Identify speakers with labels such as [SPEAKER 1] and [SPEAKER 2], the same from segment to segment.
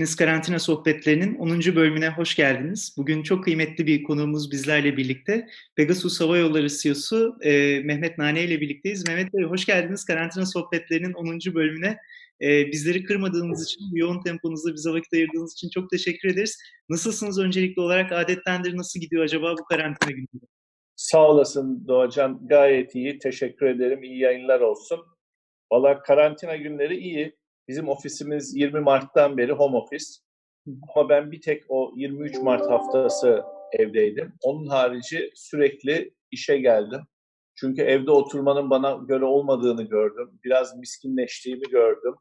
[SPEAKER 1] Deniz Karantina Sohbetlerinin 10. bölümüne hoş geldiniz. Bugün çok kıymetli bir konuğumuz bizlerle birlikte. Pegasus Hava Yolları CEO'su e, Mehmet Nane ile birlikteyiz. Mehmet Bey hoş geldiniz Karantina Sohbetlerinin 10. bölümüne. E, bizleri kırmadığınız için, yoğun temponuzda bize vakit ayırdığınız için çok teşekkür ederiz. Nasılsınız öncelikli olarak? Adettendir nasıl gidiyor acaba bu karantina günü?
[SPEAKER 2] Sağ olasın Doğacan. Gayet iyi. Teşekkür ederim. İyi yayınlar olsun. Valla karantina günleri iyi. Bizim ofisimiz 20 Mart'tan beri home office. Ama ben bir tek o 23 Mart haftası evdeydim. Onun harici sürekli işe geldim. Çünkü evde oturmanın bana göre olmadığını gördüm. Biraz miskinleştiğimi gördüm.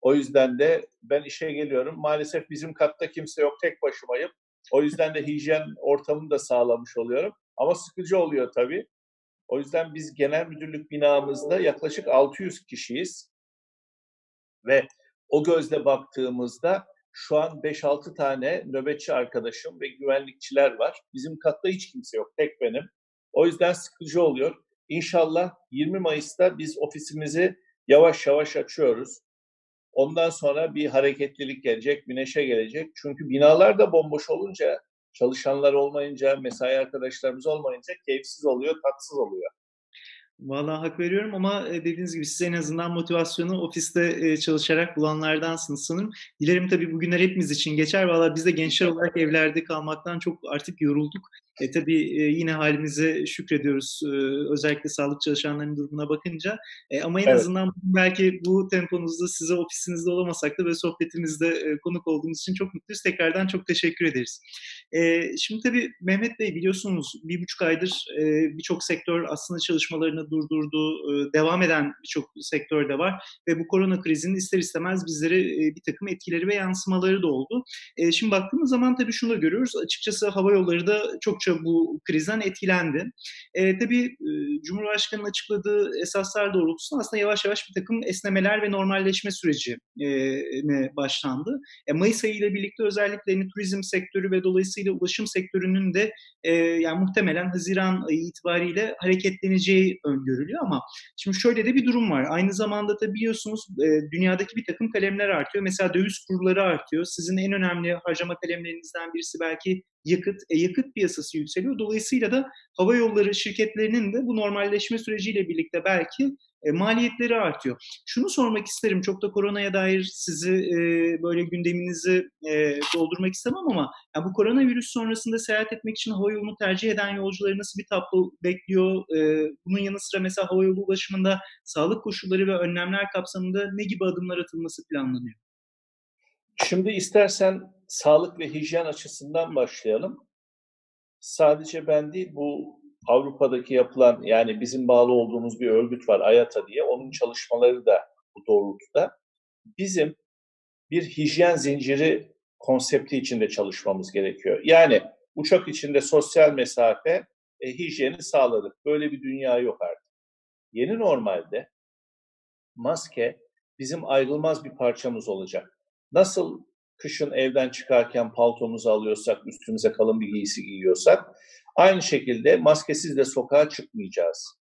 [SPEAKER 2] O yüzden de ben işe geliyorum. Maalesef bizim katta kimse yok, tek başımayım. O yüzden de hijyen ortamını da sağlamış oluyorum. Ama sıkıcı oluyor tabii. O yüzden biz genel müdürlük binamızda yaklaşık 600 kişiyiz. Ve o gözle baktığımızda şu an 5-6 tane nöbetçi arkadaşım ve güvenlikçiler var. Bizim katta hiç kimse yok, tek benim. O yüzden sıkıcı oluyor. İnşallah 20 Mayıs'ta biz ofisimizi yavaş yavaş açıyoruz. Ondan sonra bir hareketlilik gelecek, güneşe gelecek. Çünkü binalar da bomboş olunca, çalışanlar olmayınca, mesai arkadaşlarımız olmayınca keyifsiz oluyor, tatsız oluyor.
[SPEAKER 1] Vallahi hak veriyorum ama e, dediğiniz gibi siz en azından motivasyonu ofiste e, çalışarak bulanlardansınız sanırım. Dilerim tabii bugünler hepimiz için geçer. Valla biz de gençler olarak evlerde kalmaktan çok artık yorulduk. E, tabii e, yine halimize şükrediyoruz özellikle sağlık çalışanlarının durumuna bakınca. E, ama en evet. azından belki bu temponuzda size ofisinizde olamasak da ve sohbetimizde konuk olduğunuz için çok mutluyuz. Tekrardan çok teşekkür ederiz. E, şimdi tabii Mehmet Bey biliyorsunuz bir buçuk aydır e, birçok sektör aslında çalışmalarını durdurdu. E, devam eden birçok sektör de var ve bu korona krizinin ister istemez bizlere e, bir takım etkileri ve yansımaları da oldu. E, şimdi baktığımız zaman tabii şunu görüyoruz. Açıkçası hava yolları da çokça bu krizden etkilendi. E, tabii e, Cumhurbaşkanı'nın açıkladığı esaslar doğrultusunda aslında yavaş yavaş bir takım esnemeler ve normalleşme süreci e, başlandı. E, Mayıs ayı ile birlikte özellikle hani, turizm sektörü ve dolayısıyla ulaşım sektörünün de e, yani muhtemelen Haziran ayı itibariyle hareketleneceği öngörülüyor ama şimdi şöyle de bir durum var. Aynı zamanda da biliyorsunuz e, dünyadaki bir takım kalemler artıyor. Mesela döviz kurları artıyor. Sizin en önemli harcama kalemlerinizden birisi belki yakıt. E, yakıt piyasası yükseliyor. Dolayısıyla da hava yolları şirketlerinin de bu normalleşme süreciyle birlikte belki e, maliyetleri artıyor. Şunu sormak isterim, çok da koronaya dair sizi e, böyle gündeminizi e, doldurmak istemem ama ya bu koronavirüs sonrasında seyahat etmek için hava yolunu tercih eden yolcuları nasıl bir tablo bekliyor? E, bunun yanı sıra mesela hava yolu ulaşımında sağlık koşulları ve önlemler kapsamında ne gibi adımlar atılması planlanıyor?
[SPEAKER 2] Şimdi istersen sağlık ve hijyen açısından başlayalım. Sadece ben değil, bu Avrupa'daki yapılan yani bizim bağlı olduğumuz bir örgüt var AYATA diye. Onun çalışmaları da bu doğrultuda. Bizim bir hijyen zinciri konsepti içinde çalışmamız gerekiyor. Yani uçak içinde sosyal mesafe e, hijyeni sağladık. Böyle bir dünya yok artık. Yeni normalde maske bizim ayrılmaz bir parçamız olacak. Nasıl kışın evden çıkarken paltomuzu alıyorsak, üstümüze kalın bir giysi giyiyorsak, aynı şekilde maskesiz de sokağa çıkmayacağız.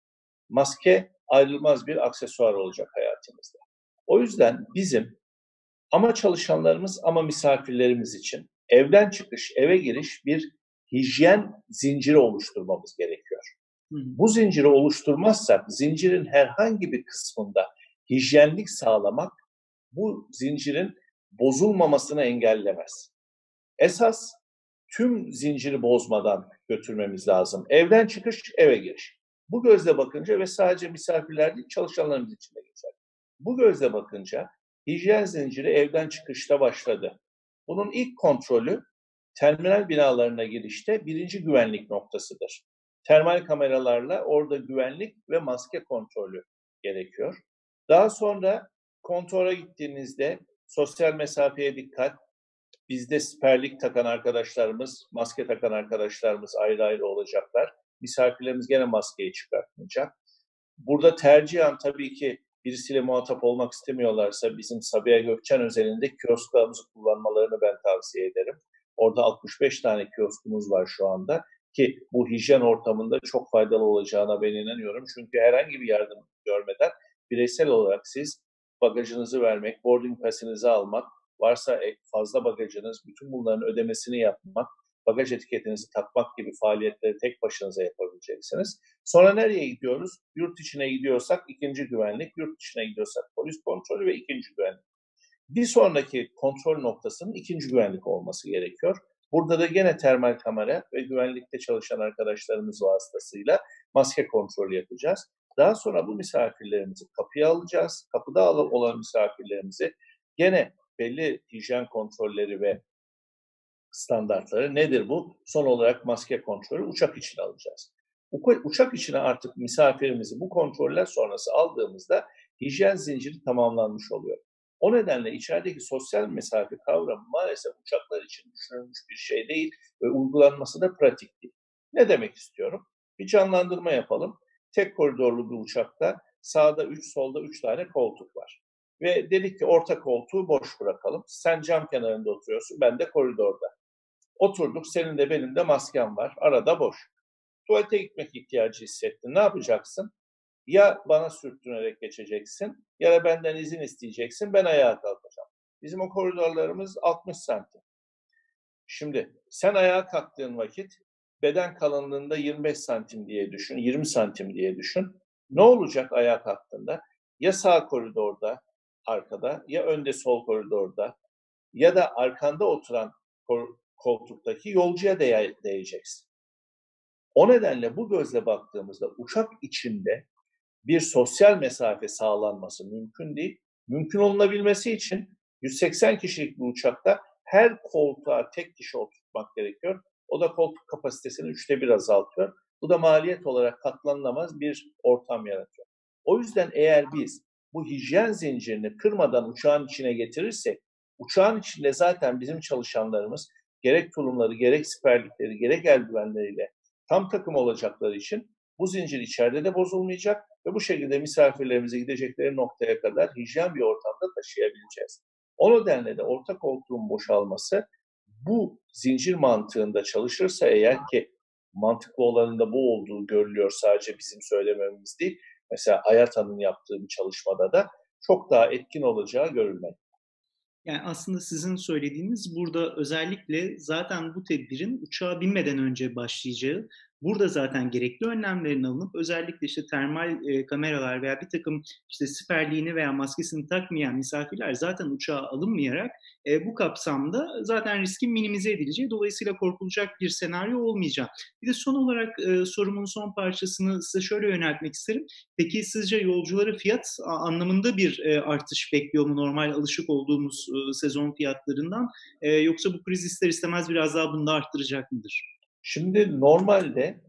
[SPEAKER 2] Maske ayrılmaz bir aksesuar olacak hayatımızda. O yüzden bizim ama çalışanlarımız ama misafirlerimiz için evden çıkış, eve giriş bir hijyen zinciri oluşturmamız gerekiyor. Bu zinciri oluşturmazsak zincirin herhangi bir kısmında hijyenlik sağlamak bu zincirin bozulmamasını engellemez. Esas tüm zinciri bozmadan götürmemiz lazım. Evden çıkış, eve giriş. Bu gözle bakınca ve sadece misafirler değil çalışanlarımız için de geçer. Bu gözle bakınca hijyen zinciri evden çıkışta başladı. Bunun ilk kontrolü terminal binalarına girişte birinci güvenlik noktasıdır. Termal kameralarla orada güvenlik ve maske kontrolü gerekiyor. Daha sonra kontora gittiğinizde Sosyal mesafeye dikkat. Bizde siperlik takan arkadaşlarımız, maske takan arkadaşlarımız ayrı ayrı olacaklar. Misafirlerimiz gene maskeyi çıkartmayacak. Burada tercihen tabii ki birisiyle muhatap olmak istemiyorlarsa bizim Sabiha Gökçen özelinde kiosklarımızı kullanmalarını ben tavsiye ederim. Orada 65 tane kioskumuz var şu anda ki bu hijyen ortamında çok faydalı olacağına ben inanıyorum. Çünkü herhangi bir yardım görmeden bireysel olarak siz bagajınızı vermek, boarding pass'inizi almak, varsa e, fazla bagajınız, bütün bunların ödemesini yapmak, bagaj etiketinizi takmak gibi faaliyetleri tek başınıza yapabileceksiniz. Sonra nereye gidiyoruz? Yurt içine gidiyorsak ikinci güvenlik, yurt dışına gidiyorsak polis kontrolü ve ikinci güvenlik. Bir sonraki kontrol noktasının ikinci güvenlik olması gerekiyor. Burada da gene termal kamera ve güvenlikte çalışan arkadaşlarımız vasıtasıyla maske kontrolü yapacağız. Daha sonra bu misafirlerimizi kapıya alacağız. Kapıda olan misafirlerimizi gene belli hijyen kontrolleri ve standartları nedir bu? Son olarak maske kontrolü uçak için alacağız. Uçak içine artık misafirimizi bu kontroller sonrası aldığımızda hijyen zinciri tamamlanmış oluyor. O nedenle içerideki sosyal mesafe kavramı maalesef uçaklar için düşünülmüş bir şey değil ve uygulanması da pratik değil. Ne demek istiyorum? Bir canlandırma yapalım. Tek koridorlu bir uçakta sağda 3, solda 3 tane koltuk var. Ve dedik ki orta koltuğu boş bırakalım. Sen cam kenarında oturuyorsun, ben de koridorda. Oturduk, senin de benim de maskem var. Arada boş. Tuvalete gitmek ihtiyacı hissettin. Ne yapacaksın? Ya bana sürtünerek geçeceksin ya da benden izin isteyeceksin. Ben ayağa kalkacağım. Bizim o koridorlarımız 60 santim. Şimdi sen ayağa kalktığın vakit beden kalınlığında 25 santim diye düşün, 20 santim diye düşün. Ne olacak ayağa kalktığında? Ya sağ koridorda, arkada, ya önde sol koridorda ya da arkanda oturan koltuktaki yolcuya değe değeceksin. O nedenle bu gözle baktığımızda uçak içinde bir sosyal mesafe sağlanması mümkün değil. Mümkün olunabilmesi için 180 kişilik bir uçakta her koltuğa tek kişi oturtmak gerekiyor. O da koltuk kapasitesini üçte bir azaltıyor. Bu da maliyet olarak katlanılamaz bir ortam yaratıyor. O yüzden eğer biz bu hijyen zincirini kırmadan uçağın içine getirirsek, uçağın içinde zaten bizim çalışanlarımız gerek tulumları, gerek siperlikleri, gerek eldivenleriyle tam takım olacakları için bu zincir içeride de bozulmayacak ve bu şekilde misafirlerimize gidecekleri noktaya kadar hijyen bir ortamda taşıyabileceğiz. O nedenle de orta koltuğun boşalması bu zincir mantığında çalışırsa eğer ki mantıklı olanında bu olduğu görülüyor sadece bizim söylememiz değil. Mesela Ayata'nın yaptığı bir çalışmada da çok daha etkin olacağı görülmekte.
[SPEAKER 1] Yani aslında sizin söylediğiniz burada özellikle zaten bu tedbirin uçağa binmeden önce başlayacağı Burada zaten gerekli önlemlerin alınıp özellikle işte termal e, kameralar veya bir takım işte siperliğini veya maskesini takmayan misafirler zaten uçağa alınmayarak e, bu kapsamda zaten riskin minimize edileceği dolayısıyla korkulacak bir senaryo olmayacak. Bir de son olarak e, sorumun son parçasını size şöyle yöneltmek isterim. Peki sizce yolcuları fiyat anlamında bir e, artış bekliyor mu normal alışık olduğumuz e, sezon fiyatlarından e, yoksa bu kriz ister istemez biraz daha bunu da arttıracak mıdır?
[SPEAKER 2] Şimdi normalde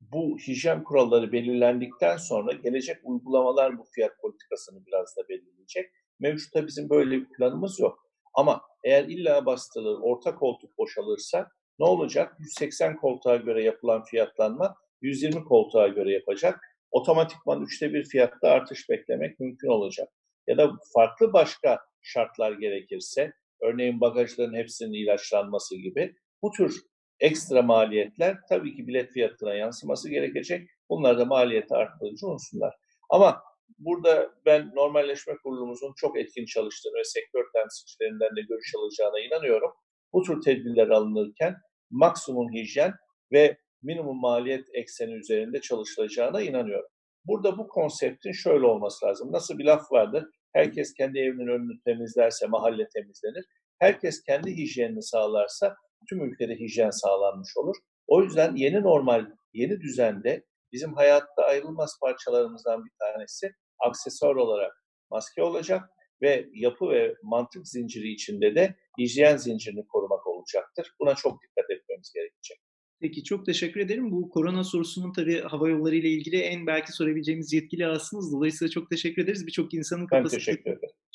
[SPEAKER 2] bu hijyen kuralları belirlendikten sonra gelecek uygulamalar bu fiyat politikasını biraz da belirleyecek. Mevcutta bizim böyle bir planımız yok. Ama eğer illa bastırılır, orta koltuk boşalırsa ne olacak? 180 koltuğa göre yapılan fiyatlanma 120 koltuğa göre yapacak. Otomatikman üçte bir fiyatta artış beklemek mümkün olacak. Ya da farklı başka şartlar gerekirse, örneğin bagajların hepsinin ilaçlanması gibi bu tür ekstra maliyetler tabii ki bilet fiyatına yansıması gerekecek. Bunlar da maliyeti arttırıcı unsurlar. Ama burada ben normalleşme kurulumuzun çok etkin çalıştığını ve sektör temsilcilerinden de görüş alacağına inanıyorum. Bu tür tedbirler alınırken maksimum hijyen ve minimum maliyet ekseni üzerinde çalışılacağına inanıyorum. Burada bu konseptin şöyle olması lazım. Nasıl bir laf vardır? Herkes kendi evinin önünü temizlerse mahalle temizlenir. Herkes kendi hijyenini sağlarsa tüm ülkede hijyen sağlanmış olur. O yüzden yeni normal, yeni düzende bizim hayatta ayrılmaz parçalarımızdan bir tanesi aksesuar olarak maske olacak ve yapı ve mantık zinciri içinde de hijyen zincirini korumak olacaktır. Buna çok dikkat etmemiz gerekecek.
[SPEAKER 1] Peki çok teşekkür ederim. Bu korona sorusunun tabii hava yolları ile ilgili en belki sorabileceğimiz yetkili aslınız. Dolayısıyla çok teşekkür ederiz. Birçok insanın kafasında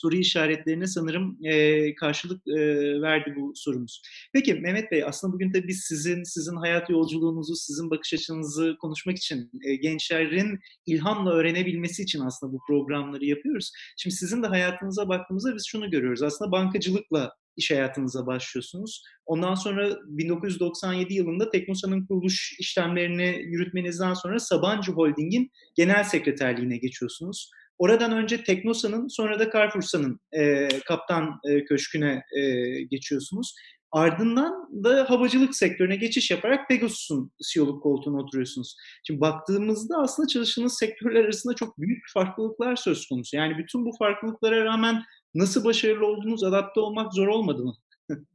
[SPEAKER 1] soru işaretlerine sanırım e, karşılık e, verdi bu sorumuz. Peki Mehmet Bey aslında bugün de biz sizin sizin hayat yolculuğunuzu, sizin bakış açınızı konuşmak için e, gençlerin ilhamla öğrenebilmesi için aslında bu programları yapıyoruz. Şimdi sizin de hayatınıza baktığımızda biz şunu görüyoruz. Aslında bankacılıkla iş hayatınıza başlıyorsunuz. Ondan sonra 1997 yılında Teknosa'nın kuruluş işlemlerini yürütmenizden sonra Sabancı Holding'in genel sekreterliğine geçiyorsunuz. Oradan önce Teknosa'nın sonra da Carrefour'sa'nın e, kaptan e, köşküne e, geçiyorsunuz. Ardından da havacılık sektörüne geçiş yaparak Pegasus'un CEO'luk koltuğuna oturuyorsunuz. Şimdi baktığımızda aslında çalıştığınız sektörler arasında çok büyük farklılıklar söz konusu. Yani bütün bu farklılıklara rağmen nasıl başarılı oldunuz, adapte olmak zor olmadı mı?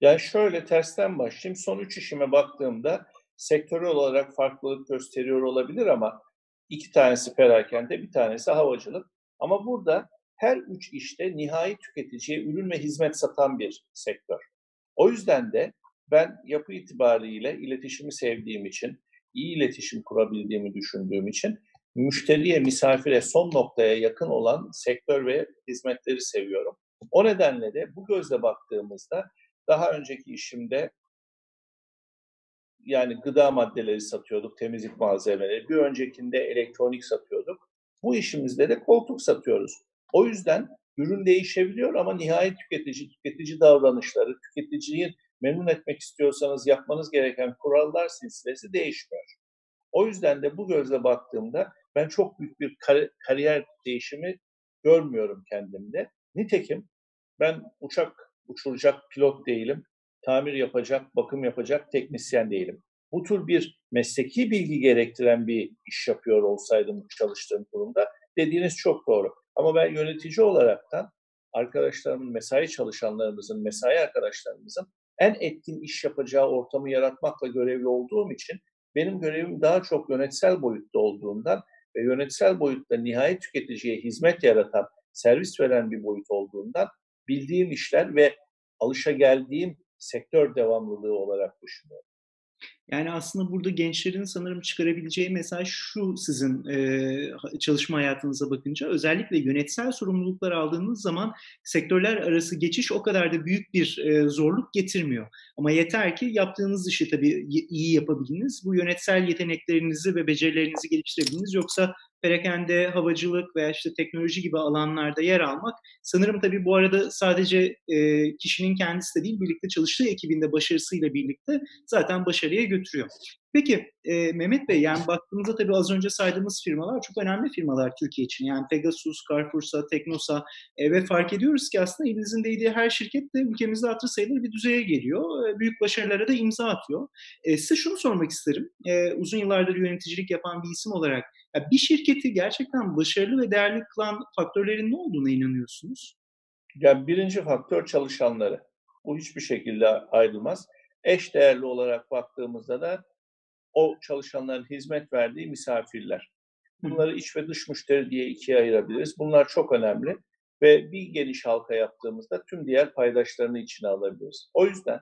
[SPEAKER 2] yani şöyle tersten başlayayım. Son üç işime baktığımda sektörel olarak farklılık gösteriyor olabilir ama iki tanesi perakende, bir tanesi havacılık. Ama burada her üç işte nihai tüketiciye ürün ve hizmet satan bir sektör. O yüzden de ben yapı itibariyle iletişimi sevdiğim için, iyi iletişim kurabildiğimi düşündüğüm için müşteriye, misafire son noktaya yakın olan sektör ve hizmetleri seviyorum. O nedenle de bu gözle baktığımızda daha önceki işimde yani gıda maddeleri satıyorduk, temizlik malzemeleri. Bir öncekinde elektronik satıyorduk. Bu işimizde de koltuk satıyoruz. O yüzden ürün değişebiliyor ama nihayet tüketici, tüketici davranışları, tüketiciyi memnun etmek istiyorsanız yapmanız gereken kurallar silsilesi değişmiyor. O yüzden de bu gözle baktığımda ben çok büyük bir kar- kariyer değişimi görmüyorum kendimde. Nitekim ben uçak uçuracak pilot değilim, tamir yapacak, bakım yapacak teknisyen değilim. Bu tür bir mesleki bilgi gerektiren bir iş yapıyor olsaydım çalıştığım kurumda dediğiniz çok doğru. Ama ben yönetici olaraktan arkadaşlarımın, mesai çalışanlarımızın, mesai arkadaşlarımızın en etkin iş yapacağı ortamı yaratmakla görevli olduğum için benim görevim daha çok yönetsel boyutta olduğundan ve yönetsel boyutta nihai tüketiciye hizmet yaratan, servis veren bir boyut olduğundan bildiğim işler ve alışa geldiğim sektör devamlılığı olarak düşünüyorum.
[SPEAKER 1] Yani aslında burada gençlerin sanırım çıkarabileceği mesaj şu sizin e, çalışma hayatınıza bakınca. Özellikle yönetsel sorumluluklar aldığınız zaman sektörler arası geçiş o kadar da büyük bir e, zorluk getirmiyor. Ama yeter ki yaptığınız işi tabii iyi yapabiliniz, bu yönetsel yeteneklerinizi ve becerilerinizi geliştirebiliniz. Yoksa perakende, havacılık veya işte teknoloji gibi alanlarda yer almak sanırım tabii bu arada sadece e, kişinin kendisi de değil birlikte çalıştığı ekibinde başarısıyla birlikte zaten başarıya götürüyor. Peki e, Mehmet Bey yani baktığımızda tabii az önce saydığımız firmalar çok önemli firmalar Türkiye için. Yani Pegasus, Carrefour'sa, Teknosa e, ve fark ediyoruz ki aslında elinizin değdiği her şirket de ülkemizde hatır sayılır bir düzeye geliyor. E, büyük başarılara da imza atıyor. E, size şunu sormak isterim. E, uzun yıllardır yöneticilik yapan bir isim olarak ya bir şirketi gerçekten başarılı ve değerli kılan faktörlerin ne olduğuna inanıyorsunuz?
[SPEAKER 2] Yani birinci faktör çalışanları. Bu hiçbir şekilde ayrılmaz. Eş değerli olarak baktığımızda da o çalışanların hizmet verdiği misafirler. Bunları iç ve dış müşteri diye ikiye ayırabiliriz. Bunlar çok önemli ve bir geniş halka yaptığımızda tüm diğer paydaşlarını içine alabiliriz. O yüzden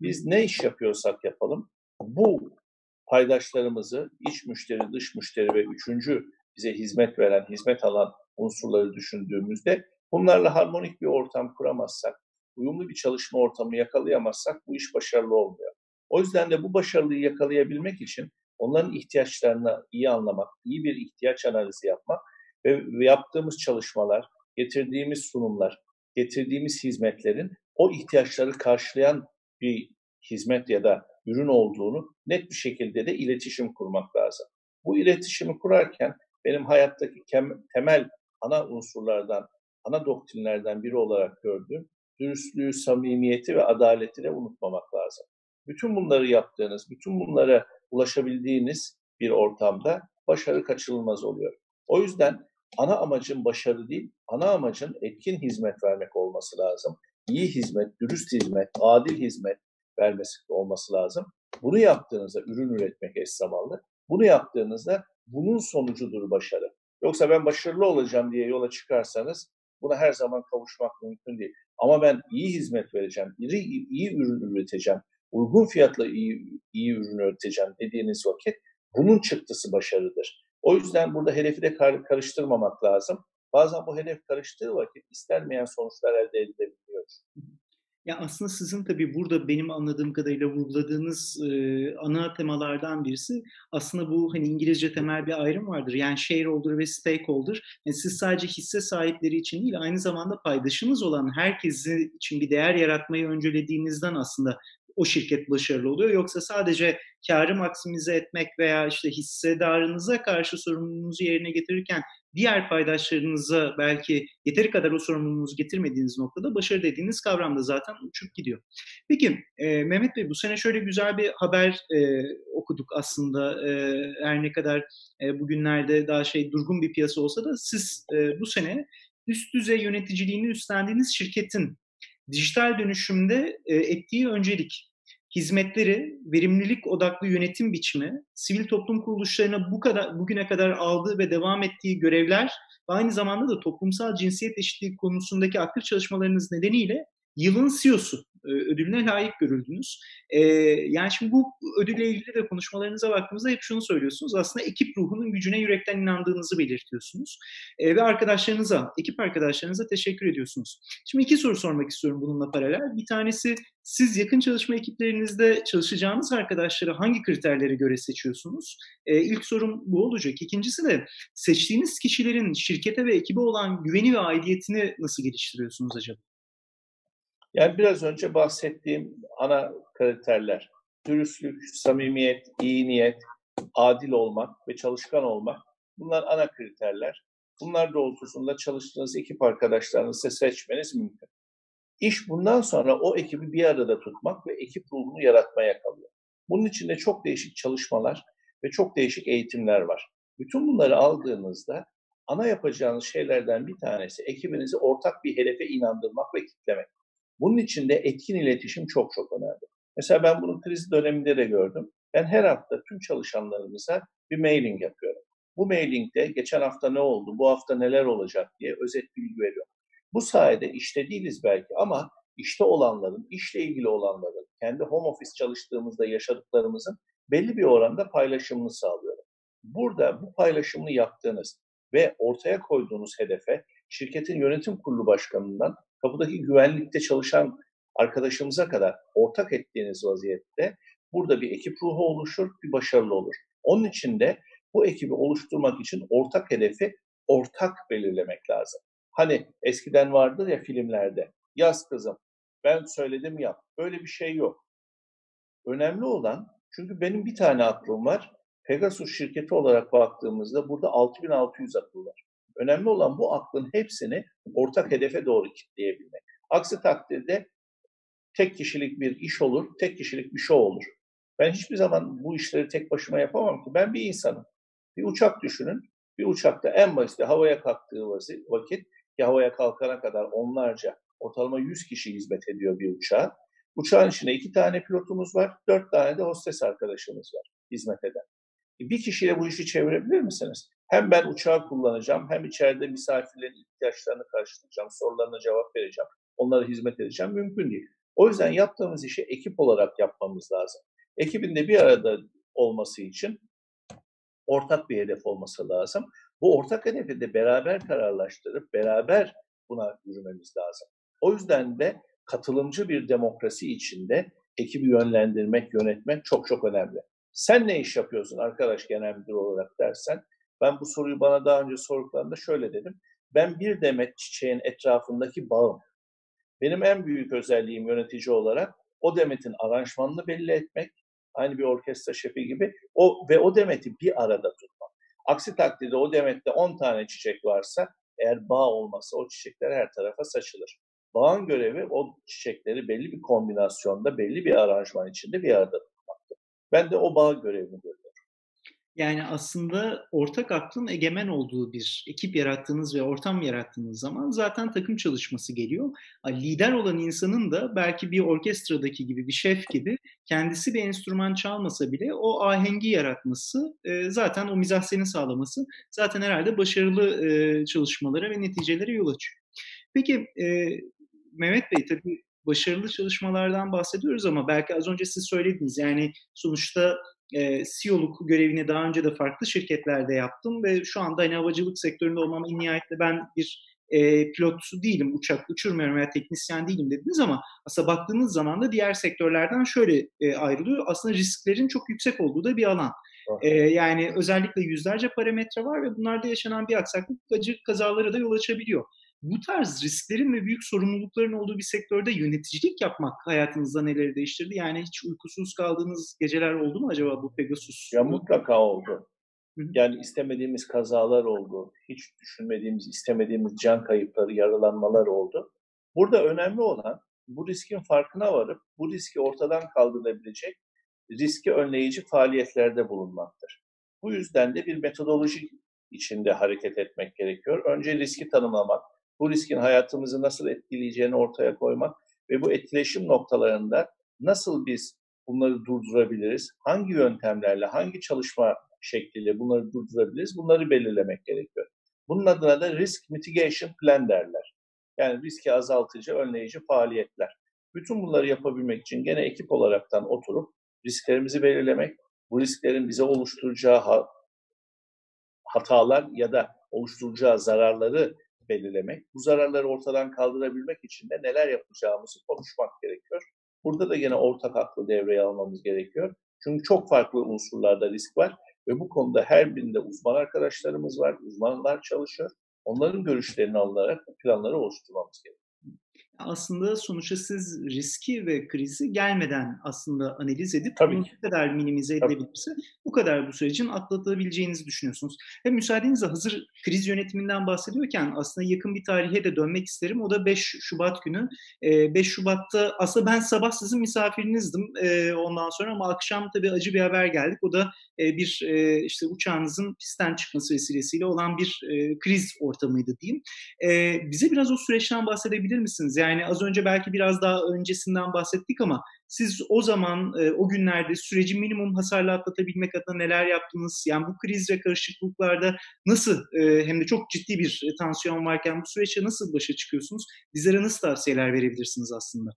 [SPEAKER 2] biz ne iş yapıyorsak yapalım bu paydaşlarımızı iç müşteri, dış müşteri ve üçüncü bize hizmet veren, hizmet alan unsurları düşündüğümüzde bunlarla harmonik bir ortam kuramazsak, uyumlu bir çalışma ortamı yakalayamazsak bu iş başarılı olmuyor. O yüzden de bu başarıyı yakalayabilmek için onların ihtiyaçlarını iyi anlamak, iyi bir ihtiyaç analizi yapmak ve yaptığımız çalışmalar, getirdiğimiz sunumlar, getirdiğimiz hizmetlerin o ihtiyaçları karşılayan bir hizmet ya da ürün olduğunu net bir şekilde de iletişim kurmak lazım. Bu iletişimi kurarken benim hayattaki temel ana unsurlardan, ana doktrinlerden biri olarak gördüğüm dürüstlüğü, samimiyeti ve adaleti de unutmamak lazım. Bütün bunları yaptığınız, bütün bunlara ulaşabildiğiniz bir ortamda başarı kaçınılmaz oluyor. O yüzden ana amacın başarı değil, ana amacın etkin hizmet vermek olması lazım. İyi hizmet, dürüst hizmet, adil hizmet vermesi olması lazım. Bunu yaptığınızda ürün üretmek eş zamanlı. Bunu yaptığınızda bunun sonucudur başarı. Yoksa ben başarılı olacağım diye yola çıkarsanız buna her zaman kavuşmak mümkün değil. Ama ben iyi hizmet vereceğim, iyi, iyi ürün üreteceğim, uygun fiyatla iyi, iyi ürün üreteceğim dediğiniz vakit bunun çıktısı başarıdır. O yüzden burada hedefi de kar, karıştırmamak lazım. Bazen bu hedef karıştığı vakit istenmeyen sonuçlar elde edilebiliyor.
[SPEAKER 1] Ya aslında sizin tabii burada benim anladığım kadarıyla vurguladığınız e, ana temalardan birisi aslında bu hani İngilizce temel bir ayrım vardır. Yani shareholder ve stakeholder. Yani siz sadece hisse sahipleri için değil aynı zamanda paydaşınız olan herkesi için bir değer yaratmayı öncelediğinizden aslında o şirket başarılı oluyor. Yoksa sadece karı maksimize etmek veya işte hissedarınıza karşı sorumluluğunuzu yerine getirirken diğer paydaşlarınıza belki yeteri kadar o sorumluluğunuzu getirmediğiniz noktada başarı dediğiniz kavram da zaten uçup gidiyor. Peki e, Mehmet Bey bu sene şöyle güzel bir haber e, okuduk aslında. E, her ne kadar e, bugünlerde daha şey durgun bir piyasa olsa da siz e, bu sene üst düzey yöneticiliğini üstlendiğiniz şirketin dijital dönüşümde e, ettiği öncelik, hizmetleri, verimlilik odaklı yönetim biçimi, sivil toplum kuruluşlarına bu kadar bugüne kadar aldığı ve devam ettiği görevler ve aynı zamanda da toplumsal cinsiyet eşitliği konusundaki aktif çalışmalarınız nedeniyle yılın CEO'su e, ödülüne layık görüldünüz. E, yani şimdi bu ödülle ilgili de konuşmalarınıza baktığımızda hep şunu söylüyorsunuz. Aslında ekip ruhunun gücüne yürekten inandığınızı belirtiyorsunuz. E, ve arkadaşlarınıza, ekip arkadaşlarınıza teşekkür ediyorsunuz. Şimdi iki soru sormak istiyorum bununla paralel. Bir tanesi siz yakın çalışma ekiplerinizde çalışacağınız arkadaşları hangi kriterlere göre seçiyorsunuz? E, ilk sorum bu olacak. İkincisi de seçtiğiniz kişilerin şirkete ve ekibe olan güveni ve aidiyetini nasıl geliştiriyorsunuz acaba?
[SPEAKER 2] Yani biraz önce bahsettiğim ana kriterler, dürüstlük, samimiyet, iyi niyet, adil olmak ve çalışkan olmak bunlar ana kriterler. Bunlar doğrultusunda çalıştığınız ekip arkadaşlarınızı seçmeniz mümkün. İş bundan sonra o ekibi bir arada tutmak ve ekip ruhunu yaratmaya kalıyor. Bunun içinde çok değişik çalışmalar ve çok değişik eğitimler var. Bütün bunları aldığınızda ana yapacağınız şeylerden bir tanesi ekibinizi ortak bir hedefe inandırmak ve kitlemek. Bunun için de etkin iletişim çok çok önemli. Mesela ben bunu kriz döneminde de gördüm. Ben her hafta tüm çalışanlarımıza bir mailing yapıyorum. Bu mailingde geçen hafta ne oldu, bu hafta neler olacak diye özet bilgi veriyorum. Bu sayede işte değiliz belki ama işte olanların, işle ilgili olanların, kendi home office çalıştığımızda yaşadıklarımızın belli bir oranda paylaşımını sağlıyorum. Burada bu paylaşımını yaptığınız ve ortaya koyduğunuz hedefe şirketin yönetim kurulu başkanından kapıdaki güvenlikte çalışan arkadaşımıza kadar ortak ettiğiniz vaziyette burada bir ekip ruhu oluşur, bir başarılı olur. Onun için de bu ekibi oluşturmak için ortak hedefi ortak belirlemek lazım. Hani eskiden vardır ya filmlerde, yaz kızım, ben söyledim yap. Böyle bir şey yok. Önemli olan, çünkü benim bir tane aklım var. Pegasus şirketi olarak baktığımızda burada 6600 akıl var. Önemli olan bu aklın hepsini ortak hedefe doğru kitleyebilmek. Aksi takdirde tek kişilik bir iş olur, tek kişilik bir show olur. Ben hiçbir zaman bu işleri tek başıma yapamam ki. Ben bir insanım. Bir uçak düşünün. Bir uçakta en basit havaya kalktığı vakit ki havaya kalkana kadar onlarca, ortalama 100 kişi hizmet ediyor bir uçağa. Uçağın içinde iki tane pilotumuz var, dört tane de hostes arkadaşımız var hizmet eden. Bir kişiyle bu işi çevirebilir misiniz? Hem ben uçağı kullanacağım, hem içeride misafirlerin ihtiyaçlarını karşılayacağım, sorularına cevap vereceğim, onlara hizmet edeceğim. Mümkün değil. O yüzden yaptığımız işi ekip olarak yapmamız lazım. Ekibin de bir arada olması için ortak bir hedef olması lazım. Bu ortak hedefi de beraber kararlaştırıp beraber buna yürümemiz lazım. O yüzden de katılımcı bir demokrasi içinde ekibi yönlendirmek, yönetmek çok çok önemli. Sen ne iş yapıyorsun arkadaş genel müdür olarak dersen, ben bu soruyu bana daha önce sorduklarında şöyle dedim. Ben bir demet çiçeğin etrafındaki bağım. Benim en büyük özelliğim yönetici olarak o demetin aranjmanını belli etmek, aynı bir orkestra şefi gibi o ve o demeti bir arada tutmak. Aksi takdirde o demette 10 tane çiçek varsa eğer bağ olmasa o çiçekler her tarafa saçılır. Bağın görevi o çiçekleri belli bir kombinasyonda, belli bir aranjman içinde bir arada tutmaktır. Ben de o bağ görevini görüyorum.
[SPEAKER 1] Yani aslında ortak aklın egemen olduğu bir ekip yarattığınız ve ortam yarattığınız zaman zaten takım çalışması geliyor. Lider olan insanın da belki bir orkestradaki gibi bir şef gibi kendisi bir enstrüman çalmasa bile o ahengi yaratması, e, zaten o mizahseni sağlaması zaten herhalde başarılı e, çalışmalara ve neticelere yol açıyor. Peki e, Mehmet Bey tabii başarılı çalışmalardan bahsediyoruz ama belki az önce siz söylediniz yani sonuçta e, CEO'luk görevini daha önce de farklı şirketlerde yaptım ve şu anda hani havacılık sektöründe olmam en nihayetinde ben bir e, pilot değilim, uçak uçurmuyorum veya teknisyen değilim dediniz ama aslında baktığınız zaman da diğer sektörlerden şöyle e, ayrılıyor. Aslında risklerin çok yüksek olduğu da bir alan. E, yani özellikle yüzlerce parametre var ve bunlarda yaşanan bir aksaklık acı kazalara da yol açabiliyor. Bu tarz risklerin ve büyük sorumlulukların olduğu bir sektörde yöneticilik yapmak hayatınızda neleri değiştirdi? Yani hiç uykusuz kaldığınız geceler oldu mu acaba bu Pegasus?
[SPEAKER 2] Ya mutlaka oldu. Yani istemediğimiz kazalar oldu. Hiç düşünmediğimiz, istemediğimiz can kayıpları, yaralanmalar oldu. Burada önemli olan bu riskin farkına varıp bu riski ortadan kaldırabilecek riski önleyici faaliyetlerde bulunmaktır. Bu yüzden de bir metodoloji içinde hareket etmek gerekiyor. Önce riski tanımlamak, bu riskin hayatımızı nasıl etkileyeceğini ortaya koymak ve bu etkileşim noktalarında nasıl biz bunları durdurabiliriz, hangi yöntemlerle, hangi çalışma şekliyle bunları durdurabiliriz, bunları belirlemek gerekiyor. Bunun adına da risk mitigation plan derler. Yani riski azaltıcı, önleyici faaliyetler. Bütün bunları yapabilmek için gene ekip olaraktan oturup risklerimizi belirlemek, bu risklerin bize oluşturacağı hatalar ya da oluşturacağı zararları belirlemek, bu zararları ortadan kaldırabilmek için de neler yapacağımızı konuşmak gerekiyor. Burada da yine ortak aklı devreye almamız gerekiyor. Çünkü çok farklı unsurlarda risk var ve bu konuda her birinde uzman arkadaşlarımız var, uzmanlar çalışıyor. Onların görüşlerini alınarak bu planları oluşturmamız gerekiyor
[SPEAKER 1] aslında sonuçta siz riski ve krizi gelmeden aslında analiz edip
[SPEAKER 2] Tabii
[SPEAKER 1] ne kadar minimize edilebilirse bu kadar bu sürecin atlatabileceğinizi düşünüyorsunuz. Hem müsaadenizle hazır kriz yönetiminden bahsediyorken aslında yakın bir tarihe de dönmek isterim. O da 5 Şubat günü. 5 Şubat'ta aslında ben sabah sizin misafirinizdim ondan sonra ama akşam tabii acı bir haber geldik. O da bir işte uçağınızın pistten çıkması vesilesiyle olan bir kriz ortamıydı diyeyim. Bize biraz o süreçten bahsedebilir misiniz? Yani yani az önce belki biraz daha öncesinden bahsettik ama siz o zaman, e, o günlerde süreci minimum hasarla atlatabilmek adına neler yaptınız? Yani bu kriz ve karışıklıklarda nasıl e, hem de çok ciddi bir e, tansiyon varken bu süreçte nasıl başa çıkıyorsunuz? Bizlere nasıl tavsiyeler verebilirsiniz aslında?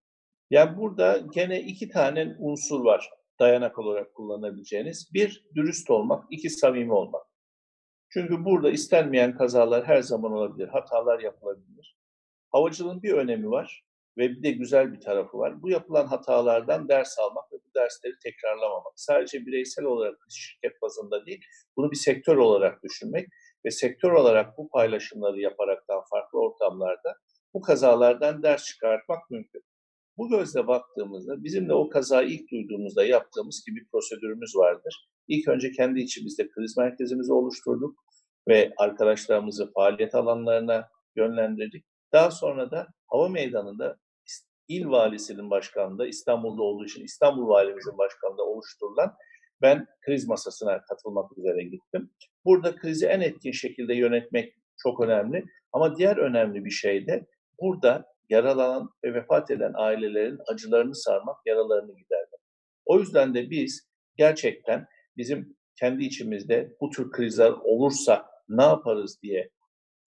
[SPEAKER 2] Yani burada gene iki tane unsur var dayanak olarak kullanabileceğiniz. Bir, dürüst olmak. iki samimi olmak. Çünkü burada istenmeyen kazalar her zaman olabilir. Hatalar yapılabilir. Havacılığın bir önemi var ve bir de güzel bir tarafı var. Bu yapılan hatalardan ders almak ve bu dersleri tekrarlamamak. Sadece bireysel olarak şirket bazında değil, bunu bir sektör olarak düşünmek ve sektör olarak bu paylaşımları yaparaktan farklı ortamlarda bu kazalardan ders çıkartmak mümkün. Bu gözle baktığımızda bizim de o kazayı ilk duyduğumuzda yaptığımız gibi prosedürümüz vardır. İlk önce kendi içimizde kriz merkezimizi oluşturduk ve arkadaşlarımızı faaliyet alanlarına yönlendirdik. Daha sonra da hava meydanında il valisinin başkanlığında İstanbul'da olduğu için İstanbul valimizin başkanlığında oluşturulan ben kriz masasına katılmak üzere gittim. Burada krizi en etkin şekilde yönetmek çok önemli. Ama diğer önemli bir şey de burada yaralanan ve vefat eden ailelerin acılarını sarmak, yaralarını gidermek. O yüzden de biz gerçekten bizim kendi içimizde bu tür krizler olursa ne yaparız diye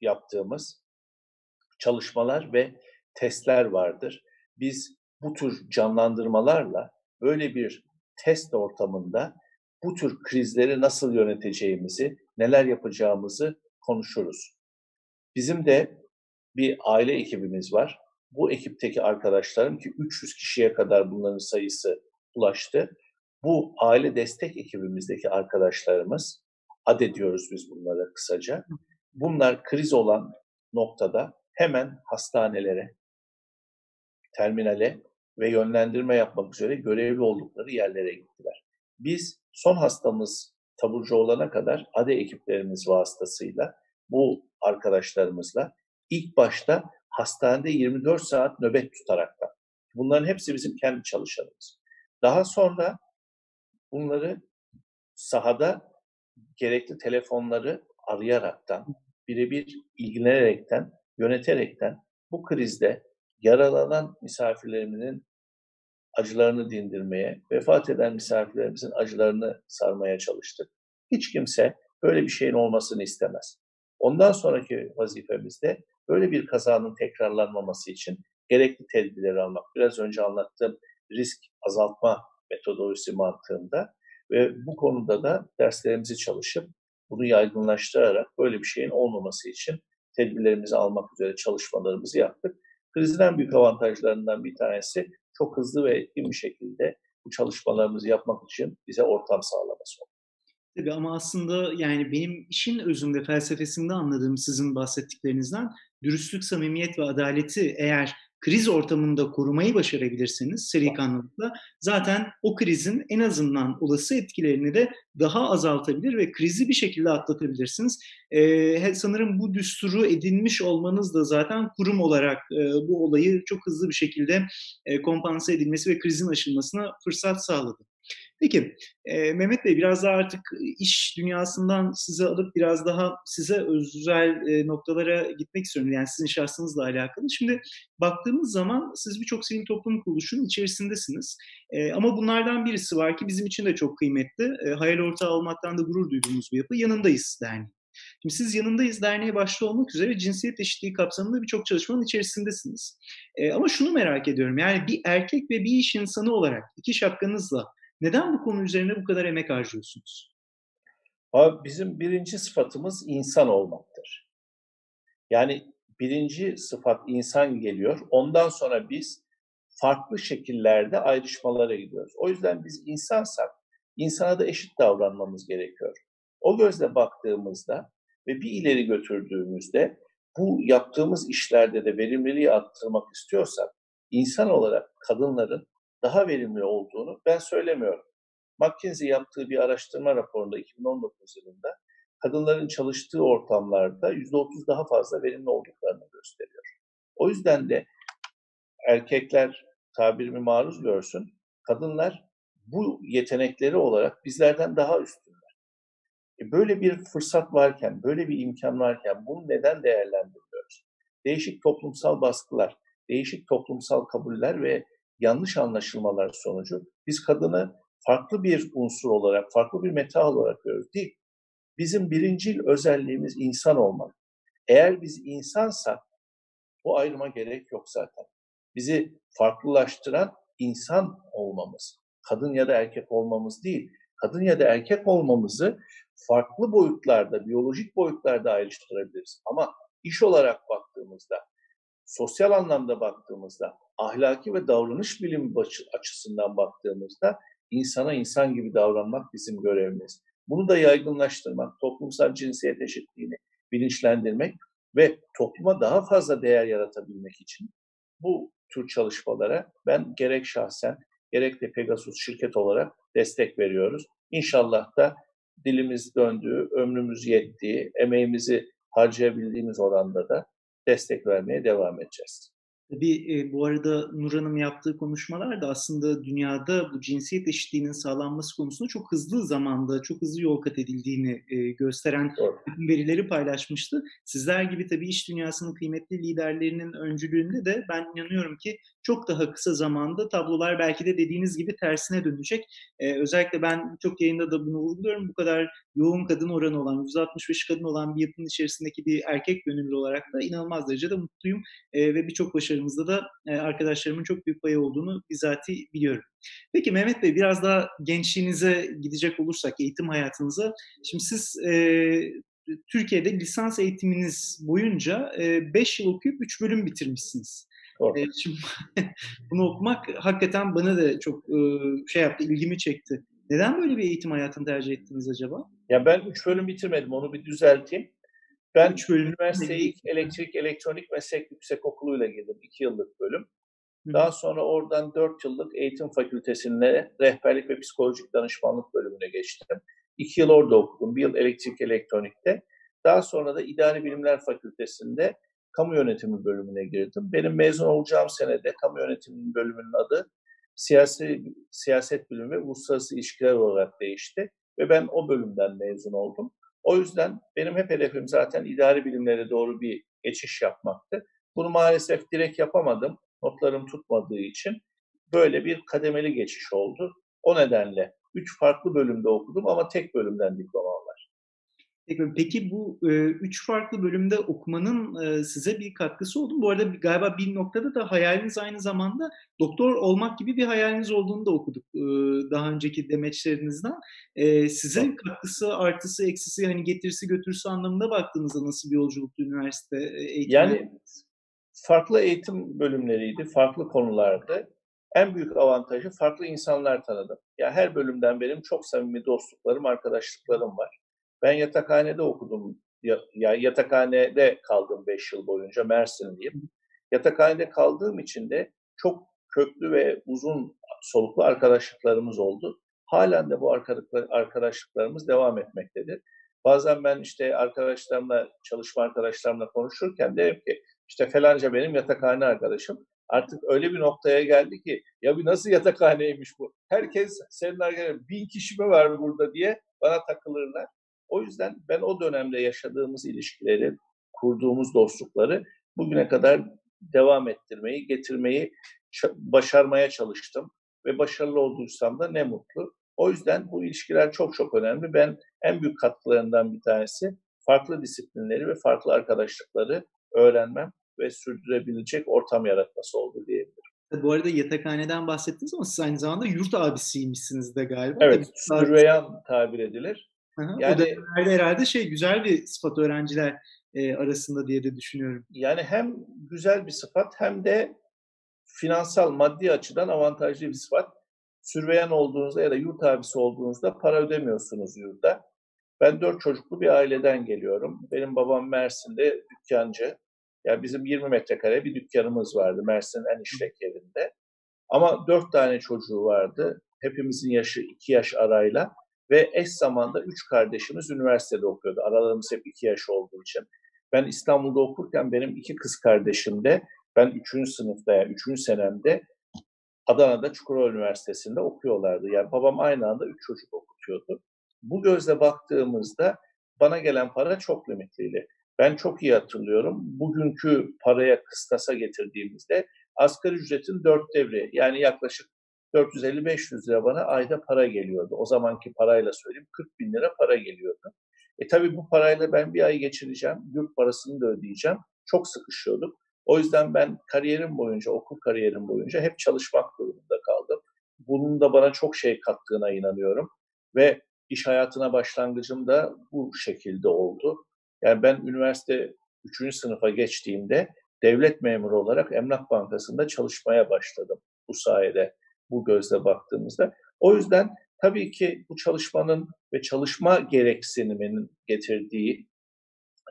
[SPEAKER 2] yaptığımız çalışmalar ve testler vardır. Biz bu tür canlandırmalarla böyle bir test ortamında bu tür krizleri nasıl yöneteceğimizi, neler yapacağımızı konuşuruz. Bizim de bir aile ekibimiz var. Bu ekipteki arkadaşlarım ki 300 kişiye kadar bunların sayısı ulaştı. Bu aile destek ekibimizdeki arkadaşlarımız, ad ediyoruz biz bunlara kısaca. Bunlar kriz olan noktada hemen hastanelere, terminale ve yönlendirme yapmak üzere görevli oldukları yerlere gittiler. Biz son hastamız taburcu olana kadar ADE ekiplerimiz vasıtasıyla bu arkadaşlarımızla ilk başta hastanede 24 saat nöbet tutaraktan. Bunların hepsi bizim kendi çalışanımız. Daha sonra bunları sahada gerekli telefonları arayaraktan, birebir ilgilenerekten yöneterekten bu krizde yaralanan misafirlerimizin acılarını dindirmeye, vefat eden misafirlerimizin acılarını sarmaya çalıştık. Hiç kimse böyle bir şeyin olmasını istemez. Ondan sonraki vazifemizde böyle bir kazanın tekrarlanmaması için gerekli tedbirleri almak. Biraz önce anlattığım risk azaltma metodolojisi mantığında ve bu konuda da derslerimizi çalışıp bunu yaygınlaştırarak böyle bir şeyin olmaması için tedbirlerimizi almak üzere çalışmalarımızı yaptık. Krizin en büyük avantajlarından bir tanesi çok hızlı ve etkin bir şekilde bu çalışmalarımızı yapmak için bize ortam sağlaması oldu.
[SPEAKER 1] Tabii ama aslında yani benim işin özünde felsefesinde anladığım sizin bahsettiklerinizden dürüstlük, samimiyet ve adaleti eğer kriz ortamında korumayı başarabilirseniz seri kanlılıkla zaten o krizin en azından olası etkilerini de daha azaltabilir ve krizi bir şekilde atlatabilirsiniz. Ee, sanırım bu düsturu edinmiş olmanız da zaten kurum olarak e, bu olayı çok hızlı bir şekilde e, kompanse edilmesi ve krizin aşılmasına fırsat sağladı. Peki e, Mehmet Bey biraz daha artık iş dünyasından size alıp biraz daha size özel e, noktalara gitmek istiyorum. Yani sizin şahsınızla alakalı. Şimdi baktığımız zaman siz birçok sivil toplum kuruluşunun içerisindesiniz. E, ama bunlardan birisi var ki bizim için de çok kıymetli. E, hayal ortağı olmaktan da gurur duyduğumuz bir yapı. Yanındayız derneği. Şimdi siz Yanındayız Derneği başta olmak üzere cinsiyet eşitliği kapsamında birçok çalışmanın içerisindesiniz. E, ama şunu merak ediyorum. Yani bir erkek ve bir iş insanı olarak iki şapkanızla neden bu konu üzerine bu kadar emek harcıyorsunuz?
[SPEAKER 2] Abi bizim birinci sıfatımız insan olmaktır. Yani birinci sıfat insan geliyor. Ondan sonra biz farklı şekillerde ayrışmalara gidiyoruz. O yüzden biz insansak insana da eşit davranmamız gerekiyor. O gözle baktığımızda ve bir ileri götürdüğümüzde bu yaptığımız işlerde de verimliliği arttırmak istiyorsak insan olarak kadınların daha verimli olduğunu ben söylemiyorum. McKinsey yaptığı bir araştırma raporunda 2019 yılında kadınların çalıştığı ortamlarda %30 daha fazla verimli olduklarını gösteriyor. O yüzden de erkekler tabirimi maruz görsün, kadınlar bu yetenekleri olarak bizlerden daha üstünler. E böyle bir fırsat varken, böyle bir imkan varken bunu neden değerlendirmiyoruz? Değişik toplumsal baskılar, değişik toplumsal kabuller ve yanlış anlaşılmalar sonucu biz kadını farklı bir unsur olarak, farklı bir meta olarak görüyoruz. Değil. Bizim birincil özelliğimiz insan olmak. Eğer biz insansak bu ayrıma gerek yok zaten. Bizi farklılaştıran insan olmamız. Kadın ya da erkek olmamız değil. Kadın ya da erkek olmamızı farklı boyutlarda, biyolojik boyutlarda ayrıştırabiliriz. Ama iş olarak baktığımızda, sosyal anlamda baktığımızda, ahlaki ve davranış bilimi açısından baktığımızda insana insan gibi davranmak bizim görevimiz. Bunu da yaygınlaştırmak, toplumsal cinsiyet eşitliğini bilinçlendirmek ve topluma daha fazla değer yaratabilmek için bu tür çalışmalara ben gerek şahsen gerek de Pegasus şirket olarak destek veriyoruz. İnşallah da dilimiz döndüğü, ömrümüz yettiği, emeğimizi harcayabildiğimiz oranda da destek vermeye devam edeceğiz.
[SPEAKER 1] Tabii e, bu arada Nur Hanım yaptığı konuşmalar da aslında dünyada bu cinsiyet eşitliğinin sağlanması konusunda çok hızlı zamanda, çok hızlı yol kat edildiğini e, gösteren bütün verileri paylaşmıştı. Sizler gibi tabii iş dünyasının kıymetli liderlerinin öncülüğünde de ben inanıyorum ki çok daha kısa zamanda tablolar belki de dediğiniz gibi tersine dönecek. Ee, özellikle ben çok yayında da bunu vurguluyorum. Bu kadar yoğun kadın oranı olan, 165 kadın olan bir yapının içerisindeki bir erkek gönüllü olarak da inanılmaz derecede mutluyum. Ee, ve birçok başarımızda da e, arkadaşlarımın çok büyük payı olduğunu bizatihi biliyorum. Peki Mehmet Bey biraz daha gençliğinize gidecek olursak, eğitim hayatınıza. Şimdi siz e, Türkiye'de lisans eğitiminiz boyunca 5 e, yıl okuyup 3 bölüm bitirmişsiniz. E, şimdi bunu okumak hakikaten bana da çok şey yaptı, ilgimi çekti. Neden böyle bir eğitim hayatını tercih ettiniz acaba?
[SPEAKER 2] Ya ben 3 bölüm bitirmedim, onu bir düzelteyim. Ben üç bölüm üniversiteye ilk elektrik elektronik meslek yüksek okuluyla girdim. 2 yıllık bölüm. Daha sonra oradan 4 yıllık eğitim fakültesinde rehberlik ve psikolojik danışmanlık bölümüne geçtim. 2 yıl orada okudum. Bir yıl elektrik elektronikte. Daha sonra da idari bilimler fakültesinde kamu yönetimi bölümüne girdim. Benim mezun olacağım senede kamu yönetimi bölümünün adı siyasi siyaset bölümü ve uluslararası ilişkiler olarak değişti ve ben o bölümden mezun oldum. O yüzden benim hep hedefim zaten idari bilimlere doğru bir geçiş yapmaktı. Bunu maalesef direkt yapamadım. Notlarım tutmadığı için böyle bir kademeli geçiş oldu. O nedenle üç farklı bölümde okudum ama tek bölümden diplomam var.
[SPEAKER 1] Peki bu e, üç farklı bölümde okumanın e, size bir katkısı oldu mu? Bu arada galiba bir noktada da hayaliniz aynı zamanda doktor olmak gibi bir hayaliniz olduğunu da okuduk e, daha önceki demeçlerinizden. E, size katkısı, artısı, eksisi, hani getirisi götürüsü anlamında baktığınızda nasıl bir yolculuktu üniversite eğitimi?
[SPEAKER 2] Yani farklı eğitim bölümleriydi, farklı konulardı. En büyük avantajı farklı insanlar tanıdım. Ya yani her bölümden benim çok samimi dostluklarım, arkadaşlıklarım var. Ben yatakhanede okudum ya, ya yatakhanede kaldım 5 yıl boyunca Mersin'deyim. Yatakhanede kaldığım için de çok köklü ve uzun soluklu arkadaşlıklarımız oldu. Halen de bu arkadaşlıklarımız devam etmektedir. Bazen ben işte arkadaşlarımla, çalışma arkadaşlarımla konuşurken derim ki işte falanca benim yatakhane arkadaşım. Artık öyle bir noktaya geldi ki ya bir nasıl yatakhaneymiş bu? Herkes senin arkadaşın bin kişi mi var burada diye bana takılırlar. O yüzden ben o dönemde yaşadığımız ilişkileri, kurduğumuz dostlukları bugüne kadar devam ettirmeyi, getirmeyi başarmaya çalıştım. Ve başarılı olduysam da ne mutlu. O yüzden bu ilişkiler çok çok önemli. Ben en büyük katkılarından bir tanesi farklı disiplinleri ve farklı arkadaşlıkları öğrenmem ve sürdürebilecek ortam yaratması oldu diyebilirim.
[SPEAKER 1] Bu arada yatakhaneden bahsettiniz ama siz aynı zamanda yurt abisiymişsiniz de galiba.
[SPEAKER 2] Evet, sürveyan tabir edilir.
[SPEAKER 1] Yani, o dönemlerde herhalde şey güzel bir sıfat öğrenciler e, arasında diye de düşünüyorum.
[SPEAKER 2] Yani hem güzel bir sıfat hem de finansal, maddi açıdan avantajlı bir sıfat. Sürveyan olduğunuzda ya da yurt abisi olduğunuzda para ödemiyorsunuz yurda. Ben dört çocuklu bir aileden geliyorum. Benim babam Mersin'de dükkancı. Yani bizim 20 metrekare bir dükkanımız vardı Mersin'in en işlek yerinde. Ama dört tane çocuğu vardı. Hepimizin yaşı iki yaş arayla ve eş zamanda üç kardeşimiz üniversitede okuyordu. Aralarımız hep iki yaş olduğu için. Ben İstanbul'da okurken benim iki kız kardeşim de ben üçüncü sınıfta yani üçüncü senemde Adana'da Çukurova Üniversitesi'nde okuyorlardı. Yani babam aynı anda üç çocuk okutuyordu. Bu gözle baktığımızda bana gelen para çok limitliydi. Ben çok iyi hatırlıyorum. Bugünkü paraya kıstasa getirdiğimizde asgari ücretin dört devri yani yaklaşık 450-500 lira bana ayda para geliyordu. O zamanki parayla söyleyeyim 40 bin lira para geliyordu. E tabii bu parayla ben bir ay geçireceğim, yurt parasını da ödeyeceğim. Çok sıkışıyorduk. O yüzden ben kariyerim boyunca, okul kariyerim boyunca hep çalışmak durumunda kaldım. Bunun da bana çok şey kattığına inanıyorum. Ve iş hayatına başlangıcım da bu şekilde oldu. Yani ben üniversite 3. sınıfa geçtiğimde devlet memuru olarak Emlak Bankası'nda çalışmaya başladım bu sayede, bu gözle baktığımızda. O yüzden tabii ki bu çalışmanın ve çalışma gereksiniminin getirdiği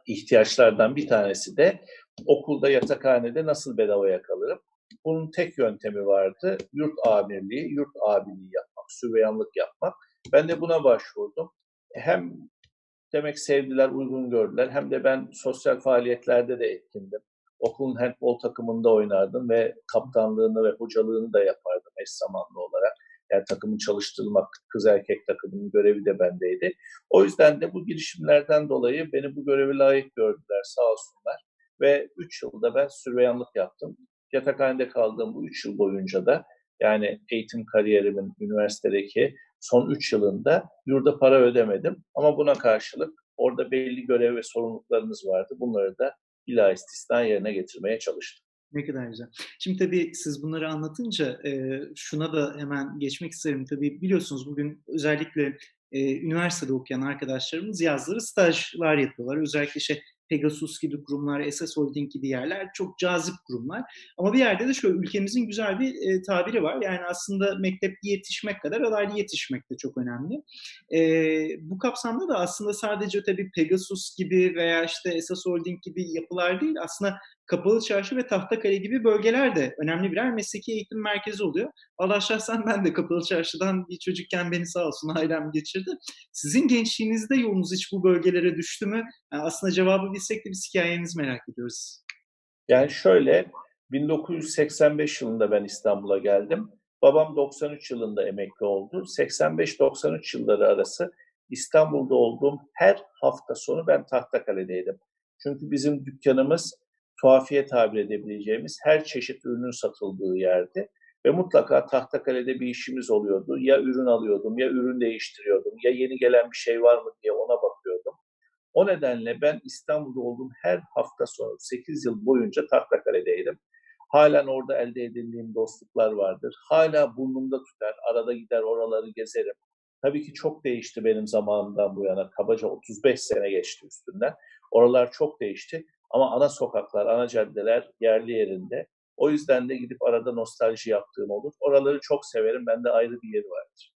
[SPEAKER 2] ihtiyaçlardan bir tanesi de okulda yatakhanede nasıl bedavaya kalırım? Bunun tek yöntemi vardı. Yurt amirliği, yurt abiliği yapmak, süveyanlık yapmak. Ben de buna başvurdum. Hem demek sevdiler, uygun gördüler. Hem de ben sosyal faaliyetlerde de etkindim. Okulun handball takımında oynardım ve kaptanlığını ve hocalığını da yapardım eş zamanlı olarak. Yani takımı çalıştırmak, kız erkek takımının görevi de bendeydi. O yüzden de bu girişimlerden dolayı beni bu görevi layık gördüler sağ olsunlar. Ve 3 yılda ben sürveyanlık yaptım. Yatakhanede kaldığım bu 3 yıl boyunca da yani eğitim kariyerimin üniversitedeki son 3 yılında yurda para ödemedim. Ama buna karşılık orada belli görev ve sorumluluklarımız vardı. Bunları da ila istisna yerine getirmeye çalıştım.
[SPEAKER 1] Ne kadar güzel. Şimdi tabii siz bunları anlatınca e, şuna da hemen geçmek isterim. Tabii biliyorsunuz bugün özellikle e, üniversitede okuyan arkadaşlarımız yazları stajlar yapıyorlar. Özellikle işte Pegasus gibi kurumlar, SS Holding gibi yerler çok cazip kurumlar. Ama bir yerde de şöyle ülkemizin güzel bir e, tabiri var. Yani aslında mektepli yetişmek kadar alaylı yetişmek de çok önemli. E, bu kapsamda da aslında sadece tabii Pegasus gibi veya işte SS Holding gibi yapılar değil aslında Kapalı Çarşı ve Tahtakale gibi bölgeler de önemli birer mesleki eğitim merkezi oluyor. Valla şahsen ben de Kapalı Çarşı'dan bir çocukken beni sağ olsun ailem geçirdi. Sizin gençliğinizde yolunuz hiç bu bölgelere düştü mü? Yani aslında cevabı bilsek de biz hikayenizi merak ediyoruz.
[SPEAKER 2] Yani şöyle, 1985 yılında ben İstanbul'a geldim. Babam 93 yılında emekli oldu. 85-93 yılları arası İstanbul'da olduğum her hafta sonu ben Tahtakale'deydim. Çünkü bizim dükkanımız tuhafiye tabir edebileceğimiz her çeşit ürünün satıldığı yerdi. Ve mutlaka Tahtakale'de bir işimiz oluyordu. Ya ürün alıyordum, ya ürün değiştiriyordum, ya yeni gelen bir şey var mı diye ona bakıyordum. O nedenle ben İstanbul'da olduğum her hafta sonu 8 yıl boyunca Tahtakale'deydim. Halen orada elde edildiğim dostluklar vardır. Hala burnumda tutar, arada gider oraları gezerim. Tabii ki çok değişti benim zamanımdan bu yana. Kabaca 35 sene geçti üstünden. Oralar çok değişti. Ama ana sokaklar, ana caddeler yerli yerinde. O yüzden de gidip arada nostalji yaptığım olur. Oraları çok severim. Bende ayrı bir yeri vardır.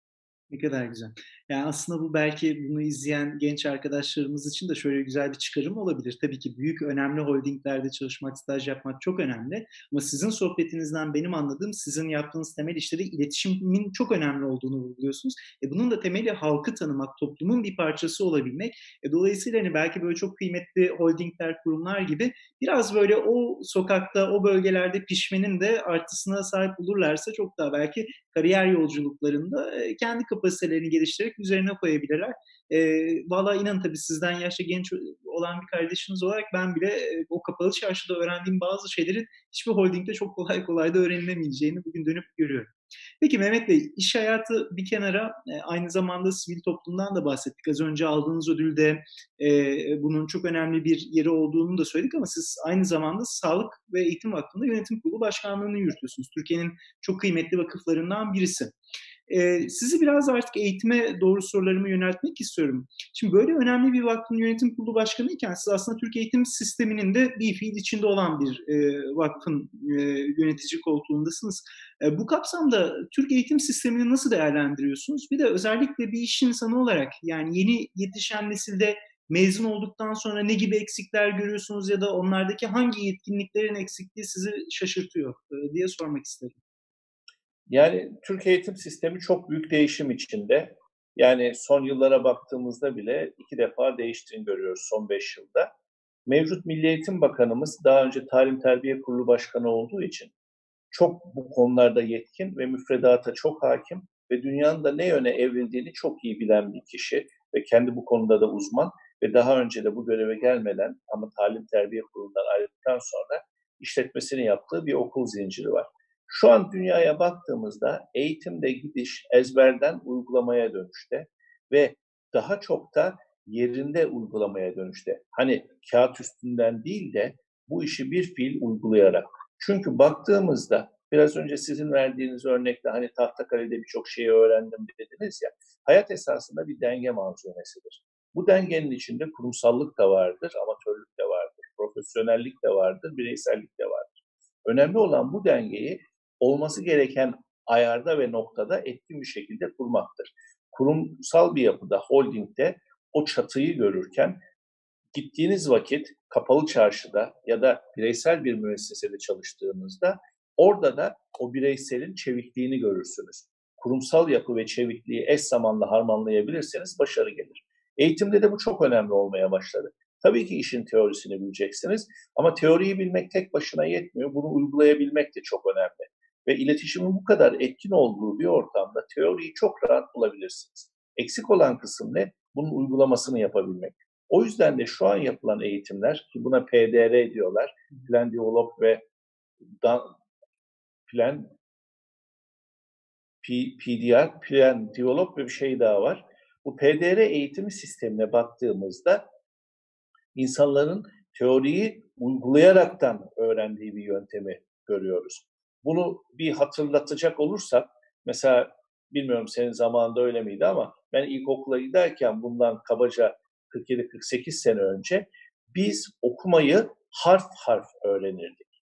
[SPEAKER 1] Ne kadar güzel. Yani, aslında bu belki bunu izleyen genç arkadaşlarımız için de şöyle güzel bir çıkarım olabilir. Tabii ki büyük, önemli holdinglerde çalışmak, staj yapmak çok önemli ama sizin sohbetinizden benim anladığım sizin yaptığınız temel işte de iletişimin çok önemli olduğunu vurguluyorsunuz. E, bunun da temeli halkı tanımak, toplumun bir parçası olabilmek. E, dolayısıyla, hani, belki böyle çok kıymetli holdingler, kurumlar gibi biraz böyle o sokakta, o bölgelerde pişmenin de artısına sahip olurlarsa çok daha belki kariyer yolculuklarında, eee, kendi kapasitelerini geliştirerek üzerine koyabilirler. Eee, valla inanın tabii sizden yaşça genç olan bir kardeşiniz olarak ben bile, eee, o kapalı çarşıda öğrendiğim bazı şeylerin hiçbir holdingde çok kolay kolay da öğrenilemeyeceğini bugün dönüp görüyorum. Peki Mehmet Bey, iş hayatı bir kenara, aynı zamanda sivil toplumdan da bahsettik. Az önce aldığınız ödülde, eee, bunun çok önemli bir yeri olduğunu da söyledik ama siz aynı zamanda Sağlık ve Eğitim Vakfı'nda yönetim kurulu başkanlığını yürütüyorsunuz. Türkiye'nin çok kıymetli vakıflarından birisi. Eee, sizi biraz artık eğitime doğru sorularımı yöneltmek istiyorum. Şimdi böyle önemli bir vakfın yönetim kurulu başkanıyken siz aslında Türk eğitim sisteminin de bir fiil içinde olan bir eee, vakfın eee, yönetici koltuğundasınız. Eee, bu kapsamda Türk eğitim sistemini nasıl değerlendiriyorsunuz? Bir de özellikle bir iş insanı olarak yani yeni yetişen nesilde mezun olduktan sonra ne gibi eksikler görüyorsunuz ya da onlardaki hangi yetkinliklerin eksikliği sizi şaşırtıyor diye sormak isterim.
[SPEAKER 2] Yani Türk eğitim sistemi çok büyük değişim içinde. Yani son yıllara baktığımızda bile iki defa değiştiğini görüyoruz son beş yılda. Mevcut Milli Eğitim Bakanımız daha önce Talim Terbiye Kurulu Başkanı olduğu için çok bu konularda yetkin ve müfredata çok hakim ve dünyanın da ne yöne evrildiğini çok iyi bilen bir kişi ve kendi bu konuda da uzman ve daha önce de bu göreve gelmeden ama Talim Terbiye Kurulu'ndan ayrıldıktan sonra işletmesini yaptığı bir okul zinciri var. Şu an dünyaya baktığımızda eğitimde gidiş ezberden uygulamaya dönüşte ve daha çok da yerinde uygulamaya dönüşte. Hani kağıt üstünden değil de bu işi bir fiil uygulayarak. Çünkü baktığımızda biraz önce sizin verdiğiniz örnekte hani Tahtakale'de birçok şeyi öğrendim dediniz ya. Hayat esasında bir denge manzumesidir. Bu dengenin içinde kurumsallık da vardır, amatörlük de vardır, profesyonellik de vardır, bireysellik de vardır. Önemli olan bu dengeyi olması gereken ayarda ve noktada etkin bir şekilde kurmaktır. Kurumsal bir yapıda, holdingde o çatıyı görürken gittiğiniz vakit kapalı çarşıda ya da bireysel bir müessesede çalıştığınızda orada da o bireyselin çevikliğini görürsünüz. Kurumsal yapı ve çevikliği eş zamanlı harmanlayabilirseniz başarı gelir. Eğitimde de bu çok önemli olmaya başladı. Tabii ki işin teorisini bileceksiniz ama teoriyi bilmek tek başına yetmiyor. Bunu uygulayabilmek de çok önemli ve iletişimin bu kadar etkin olduğu bir ortamda teoriyi çok rahat bulabilirsiniz. Eksik olan kısım ne? Bunun uygulamasını yapabilmek. O yüzden de şu an yapılan eğitimler ki buna PDR diyorlar. Plan, Develop ve Plan PDR, Plan, Develop ve bir şey daha var. Bu PDR eğitimi sistemine baktığımızda insanların teoriyi uygulayaraktan öğrendiği bir yöntemi görüyoruz. Bunu bir hatırlatacak olursak, mesela bilmiyorum senin zamanında öyle miydi ama ben ilkokula giderken bundan kabaca 47-48 sene önce biz okumayı harf harf öğrenirdik.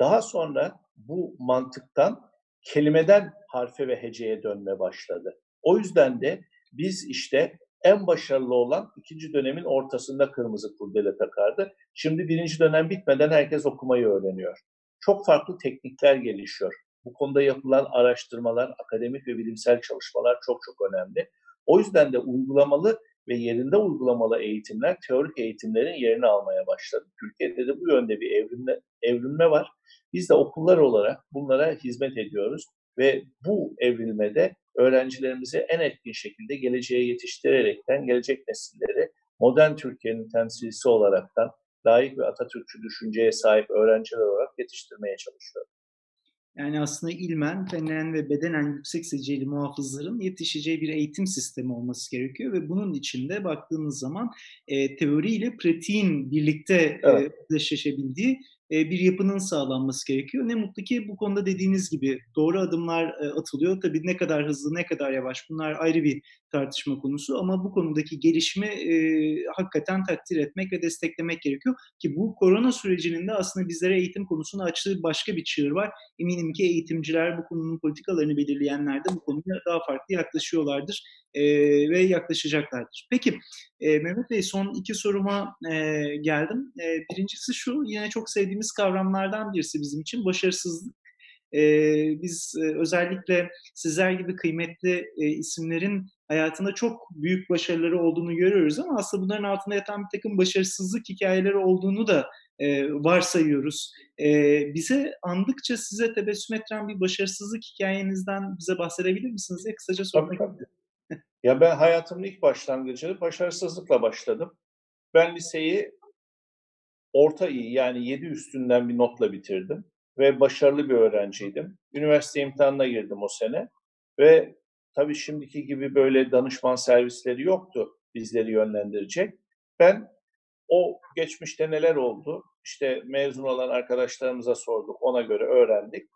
[SPEAKER 2] Daha sonra bu mantıktan kelimeden harfe ve heceye dönme başladı. O yüzden de biz işte en başarılı olan ikinci dönemin ortasında kırmızı kurdele takardı. Şimdi birinci dönem bitmeden herkes okumayı öğreniyor çok farklı teknikler gelişiyor. Bu konuda yapılan araştırmalar, akademik ve bilimsel çalışmalar çok çok önemli. O yüzden de uygulamalı ve yerinde uygulamalı eğitimler teorik eğitimlerin yerini almaya başladı. Türkiye'de de bu yönde bir evrimle, evrilme var. Biz de okullar olarak bunlara hizmet ediyoruz ve bu evrilmede öğrencilerimizi en etkin şekilde geleceğe yetiştirerekten gelecek nesilleri modern Türkiye'nin temsilcisi olaraktan layık ve Atatürkçü düşünceye sahip öğrenciler olarak yetiştirmeye çalışıyor.
[SPEAKER 1] Yani aslında ilmen, fenen ve bedenen yüksek seciyeli muhafızların yetişeceği bir eğitim sistemi olması gerekiyor ve bunun içinde baktığınız zaman e, teori ile pratiğin birlikte evet. e, özdeşleşebildiği e, bir yapının sağlanması gerekiyor. Ne mutlu ki bu konuda dediğiniz gibi doğru adımlar e, atılıyor. Tabii ne kadar hızlı ne kadar yavaş bunlar ayrı bir tartışma konusu ama bu konudaki gelişimi e, hakikaten takdir etmek ve desteklemek gerekiyor. Ki bu korona sürecinin de aslında bizlere eğitim konusunu açtığı başka bir çığır var. Eminim ki eğitimciler bu konunun politikalarını belirleyenler de bu konuya daha farklı yaklaşıyorlardır e, ve yaklaşacaklardır. Peki e, Mehmet Bey son iki soruma e, geldim. E, birincisi şu yine çok sevdiğimiz kavramlardan birisi bizim için başarısızlık. E, biz e, özellikle sizler gibi kıymetli e, isimlerin hayatında çok büyük başarıları olduğunu görüyoruz ama aslında bunların altında yatan bir takım başarısızlık hikayeleri olduğunu da e, varsayıyoruz. E, bize andıkça size tebessüm ettiren bir başarısızlık hikayenizden bize bahsedebilir misiniz diye kısaca sormak istedim.
[SPEAKER 2] ya ben hayatımın ilk başlangıcı başarısızlıkla başladım. Ben liseyi orta iyi yani 7 üstünden bir notla bitirdim ve başarılı bir öğrenciydim. Üniversite imtihanına girdim o sene ve tabii şimdiki gibi böyle danışman servisleri yoktu bizleri yönlendirecek. Ben o geçmişte neler oldu? İşte mezun olan arkadaşlarımıza sorduk, ona göre öğrendik.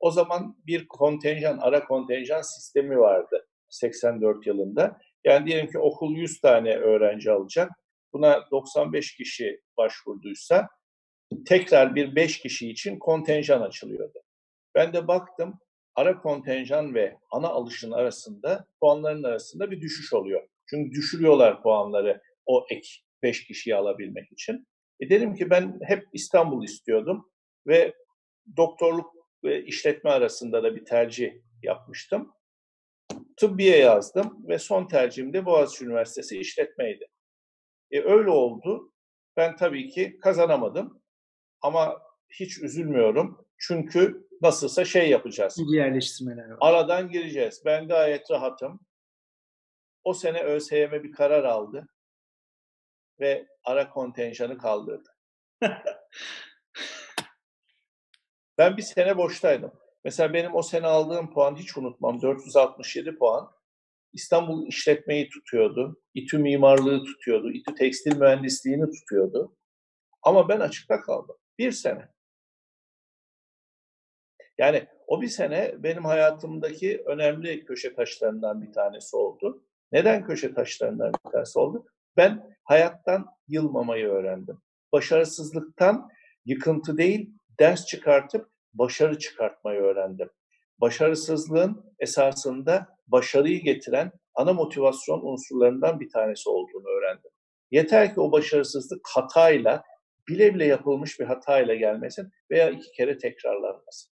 [SPEAKER 2] O zaman bir kontenjan, ara kontenjan sistemi vardı 84 yılında. Yani diyelim ki okul 100 tane öğrenci alacak. Buna 95 kişi başvurduysa tekrar bir 5 kişi için kontenjan açılıyordu. Ben de baktım ara kontenjan ve ana alışın arasında puanların arasında bir düşüş oluyor. Çünkü düşürüyorlar puanları o ek 5 kişiyi alabilmek için. E dedim ki ben hep İstanbul istiyordum ve doktorluk ve işletme arasında da bir tercih yapmıştım. Tıbbiye yazdım ve son tercihim de Boğaziçi Üniversitesi işletmeydi. E öyle oldu. Ben tabii ki kazanamadım ama hiç üzülmüyorum. Çünkü nasılsa şey yapacağız.
[SPEAKER 1] Yerleştirmeler var.
[SPEAKER 2] Aradan gireceğiz. Ben gayet rahatım. O sene ÖSYM bir karar aldı ve ara kontenjanı kaldırdı. ben bir sene boştaydım. Mesela benim o sene aldığım puan hiç unutmam 467 puan. İstanbul işletmeyi tutuyordu, İTÜ mimarlığı tutuyordu, İTÜ tekstil mühendisliğini tutuyordu. Ama ben açıkta kaldım. Bir sene. Yani o bir sene benim hayatımdaki önemli köşe taşlarından bir tanesi oldu. Neden köşe taşlarından bir tanesi oldu? Ben hayattan yılmamayı öğrendim. Başarısızlıktan yıkıntı değil, ders çıkartıp başarı çıkartmayı öğrendim. Başarısızlığın esasında başarıyı getiren ana motivasyon unsurlarından bir tanesi olduğunu öğrendim. Yeter ki o başarısızlık hatayla, bile bile yapılmış bir hatayla gelmesin veya iki kere tekrarlanmasın.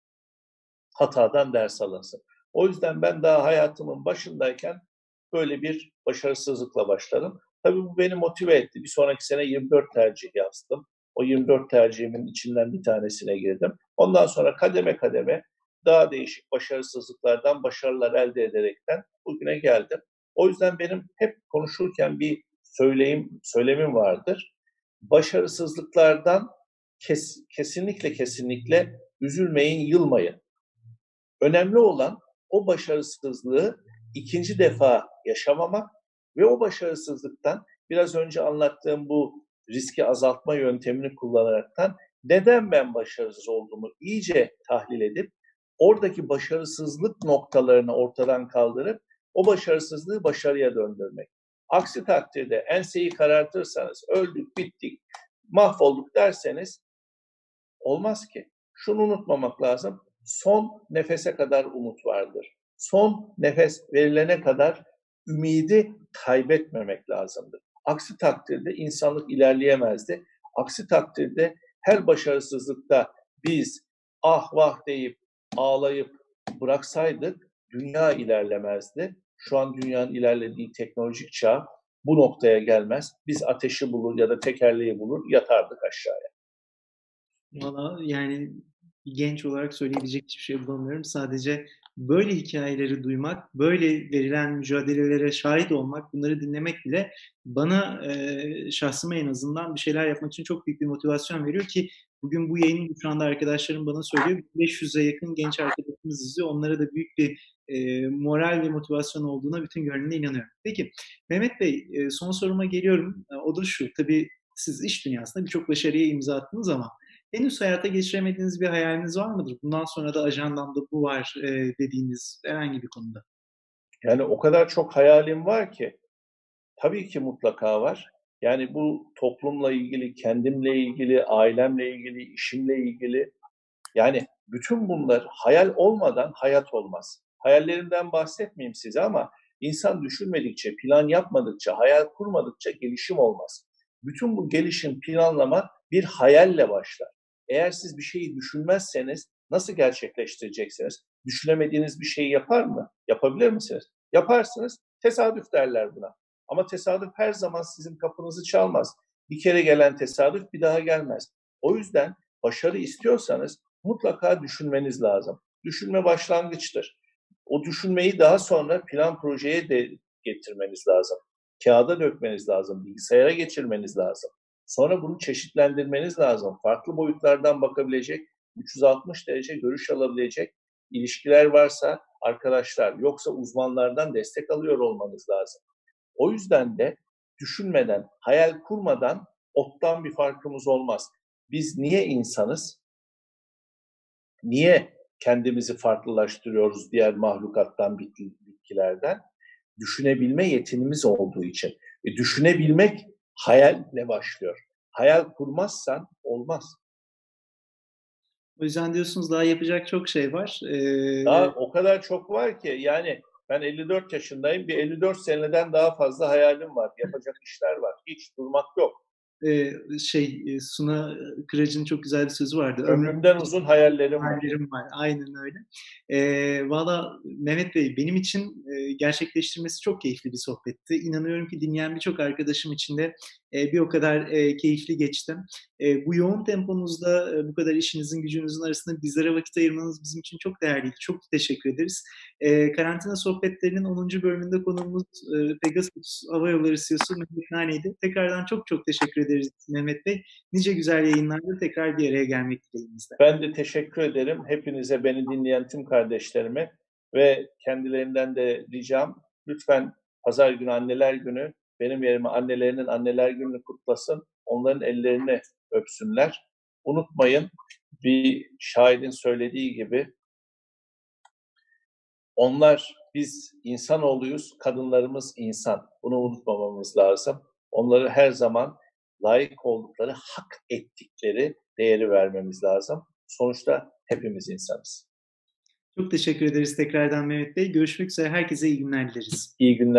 [SPEAKER 2] Hatadan ders alınsın. O yüzden ben daha hayatımın başındayken böyle bir başarısızlıkla başladım. Tabii bu beni motive etti. Bir sonraki sene 24 tercih yazdım. O 24 tercihimin içinden bir tanesine girdim. Ondan sonra kademe kademe daha değişik başarısızlıklardan başarılar elde ederekten bugüne geldim. O yüzden benim hep konuşurken bir söyleyim, söylemim vardır. Başarısızlıklardan kes, kesinlikle kesinlikle üzülmeyin, yılmayın. Önemli olan o başarısızlığı ikinci defa yaşamamak ve o başarısızlıktan biraz önce anlattığım bu riski azaltma yöntemini kullanaraktan neden ben başarısız olduğumu iyice tahlil edip oradaki başarısızlık noktalarını ortadan kaldırıp o başarısızlığı başarıya döndürmek. Aksi takdirde enseyi karartırsanız öldük, bittik, mahvolduk derseniz olmaz ki. Şunu unutmamak lazım. Son nefese kadar umut vardır. Son nefes verilene kadar ümidi kaybetmemek lazımdır. Aksi takdirde insanlık ilerleyemezdi. Aksi takdirde her başarısızlıkta biz ah vah deyip ağlayıp bıraksaydık dünya ilerlemezdi. Şu an dünyanın ilerlediği teknolojik çağ bu noktaya gelmez. Biz ateşi bulur ya da tekerleği bulur yatardık aşağıya.
[SPEAKER 1] Valla yani genç olarak söyleyebilecek hiçbir şey bulamıyorum. Sadece böyle hikayeleri duymak, böyle verilen mücadelelere şahit olmak, bunları dinlemek bile bana e, şahsıma en azından bir şeyler yapmak için çok büyük bir motivasyon veriyor ki bugün bu yayını şu anda arkadaşlarım bana söylüyor. 500'e yakın genç arkadaşımız izliyor. Onlara da büyük bir e, moral ve motivasyon olduğuna bütün gönlümle inanıyorum. Peki Mehmet Bey e, son soruma geliyorum. E, o da şu. Tabii siz iş dünyasında birçok başarıya imza attınız ama Henüz hayata geçiremediğiniz bir hayaliniz var mıdır? Bundan sonra da ajandamda bu var, eee, dediğiniz herhangi bir konuda.
[SPEAKER 2] Yani o kadar çok hayalim var ki. Tabii ki mutlaka var. Yani bu toplumla ilgili, kendimle ilgili, ailemle ilgili, işimle ilgili. Yani bütün bunlar hayal olmadan hayat olmaz. Hayallerimden bahsetmeyeyim size ama insan düşünmedikçe, plan yapmadıkça, hayal kurmadıkça gelişim olmaz. Bütün bu gelişim, planlama bir hayalle başlar. Eğer siz bir şeyi düşünmezseniz nasıl gerçekleştireceksiniz? Düşünemediğiniz bir şeyi yapar mı? Yapabilir misiniz? Yaparsınız. Tesadüf derler buna. Ama tesadüf her zaman sizin kapınızı çalmaz. Bir kere gelen tesadüf bir daha gelmez. O yüzden başarı istiyorsanız mutlaka düşünmeniz lazım. Düşünme başlangıçtır. O düşünmeyi daha sonra plan projeye de getirmeniz lazım. Kağıda dökmeniz lazım, bilgisayara geçirmeniz lazım. Sonra bunu çeşitlendirmeniz lazım. Farklı boyutlardan bakabilecek, 360 derece görüş alabilecek ilişkiler varsa arkadaşlar, yoksa uzmanlardan destek alıyor olmanız lazım. O yüzden de düşünmeden, hayal kurmadan ottan bir farkımız olmaz. Biz niye insanız? Niye kendimizi farklılaştırıyoruz diğer mahlukattan, bitkilerden? Düşünebilme yetinimiz olduğu için. E, düşünebilmek hayalle başlıyor. Hayal kurmazsan olmaz.
[SPEAKER 1] O yüzden diyorsunuz daha yapacak çok şey var.
[SPEAKER 2] Ee, daha o kadar çok var ki yani ben 54 yaşındayım. Bir 54 seneden daha fazla hayalim var. Yapacak işler var. Hiç durmak yok
[SPEAKER 1] e, şey Suna Kıracı'nın çok güzel bir sözü vardı.
[SPEAKER 2] Ömrümden uzun hayallerim,
[SPEAKER 1] hayallerim var. Aynen öyle. E, Valla Mehmet Bey benim için e, gerçekleştirmesi çok keyifli bir sohbetti. İnanıyorum ki dinleyen birçok arkadaşım için de e, bir o kadar e, keyifli geçti. E, bu yoğun temponuzda e, bu kadar işinizin gücünüzün arasında bizlere vakit ayırmanız bizim için çok değerliydi. Çok teşekkür ederiz. Karantina sohbetlerinin 10. bölümünde konuğumuz Pegasus Hava Yolları CEO'su Mehmet Nane'ydi. Tekrardan çok çok teşekkür ederiz Mehmet Bey. Nice güzel yayınlarda tekrar bir araya gelmek dileğimizle.
[SPEAKER 2] Ben de teşekkür ederim. Hepinize beni dinleyen tüm kardeşlerime ve kendilerinden de ricam lütfen pazar günü anneler günü benim yerime annelerinin anneler gününü kutlasın. Onların ellerini öpsünler. Unutmayın bir şairin söylediği gibi onlar biz insanoğluyuz, kadınlarımız insan. Bunu unutmamamız lazım. Onları her zaman layık oldukları, hak ettikleri değeri vermemiz lazım. Sonuçta hepimiz insanız.
[SPEAKER 1] Çok teşekkür ederiz tekrardan Mehmet Bey. Görüşmek üzere. Herkese iyi günler dileriz.
[SPEAKER 2] İyi günler.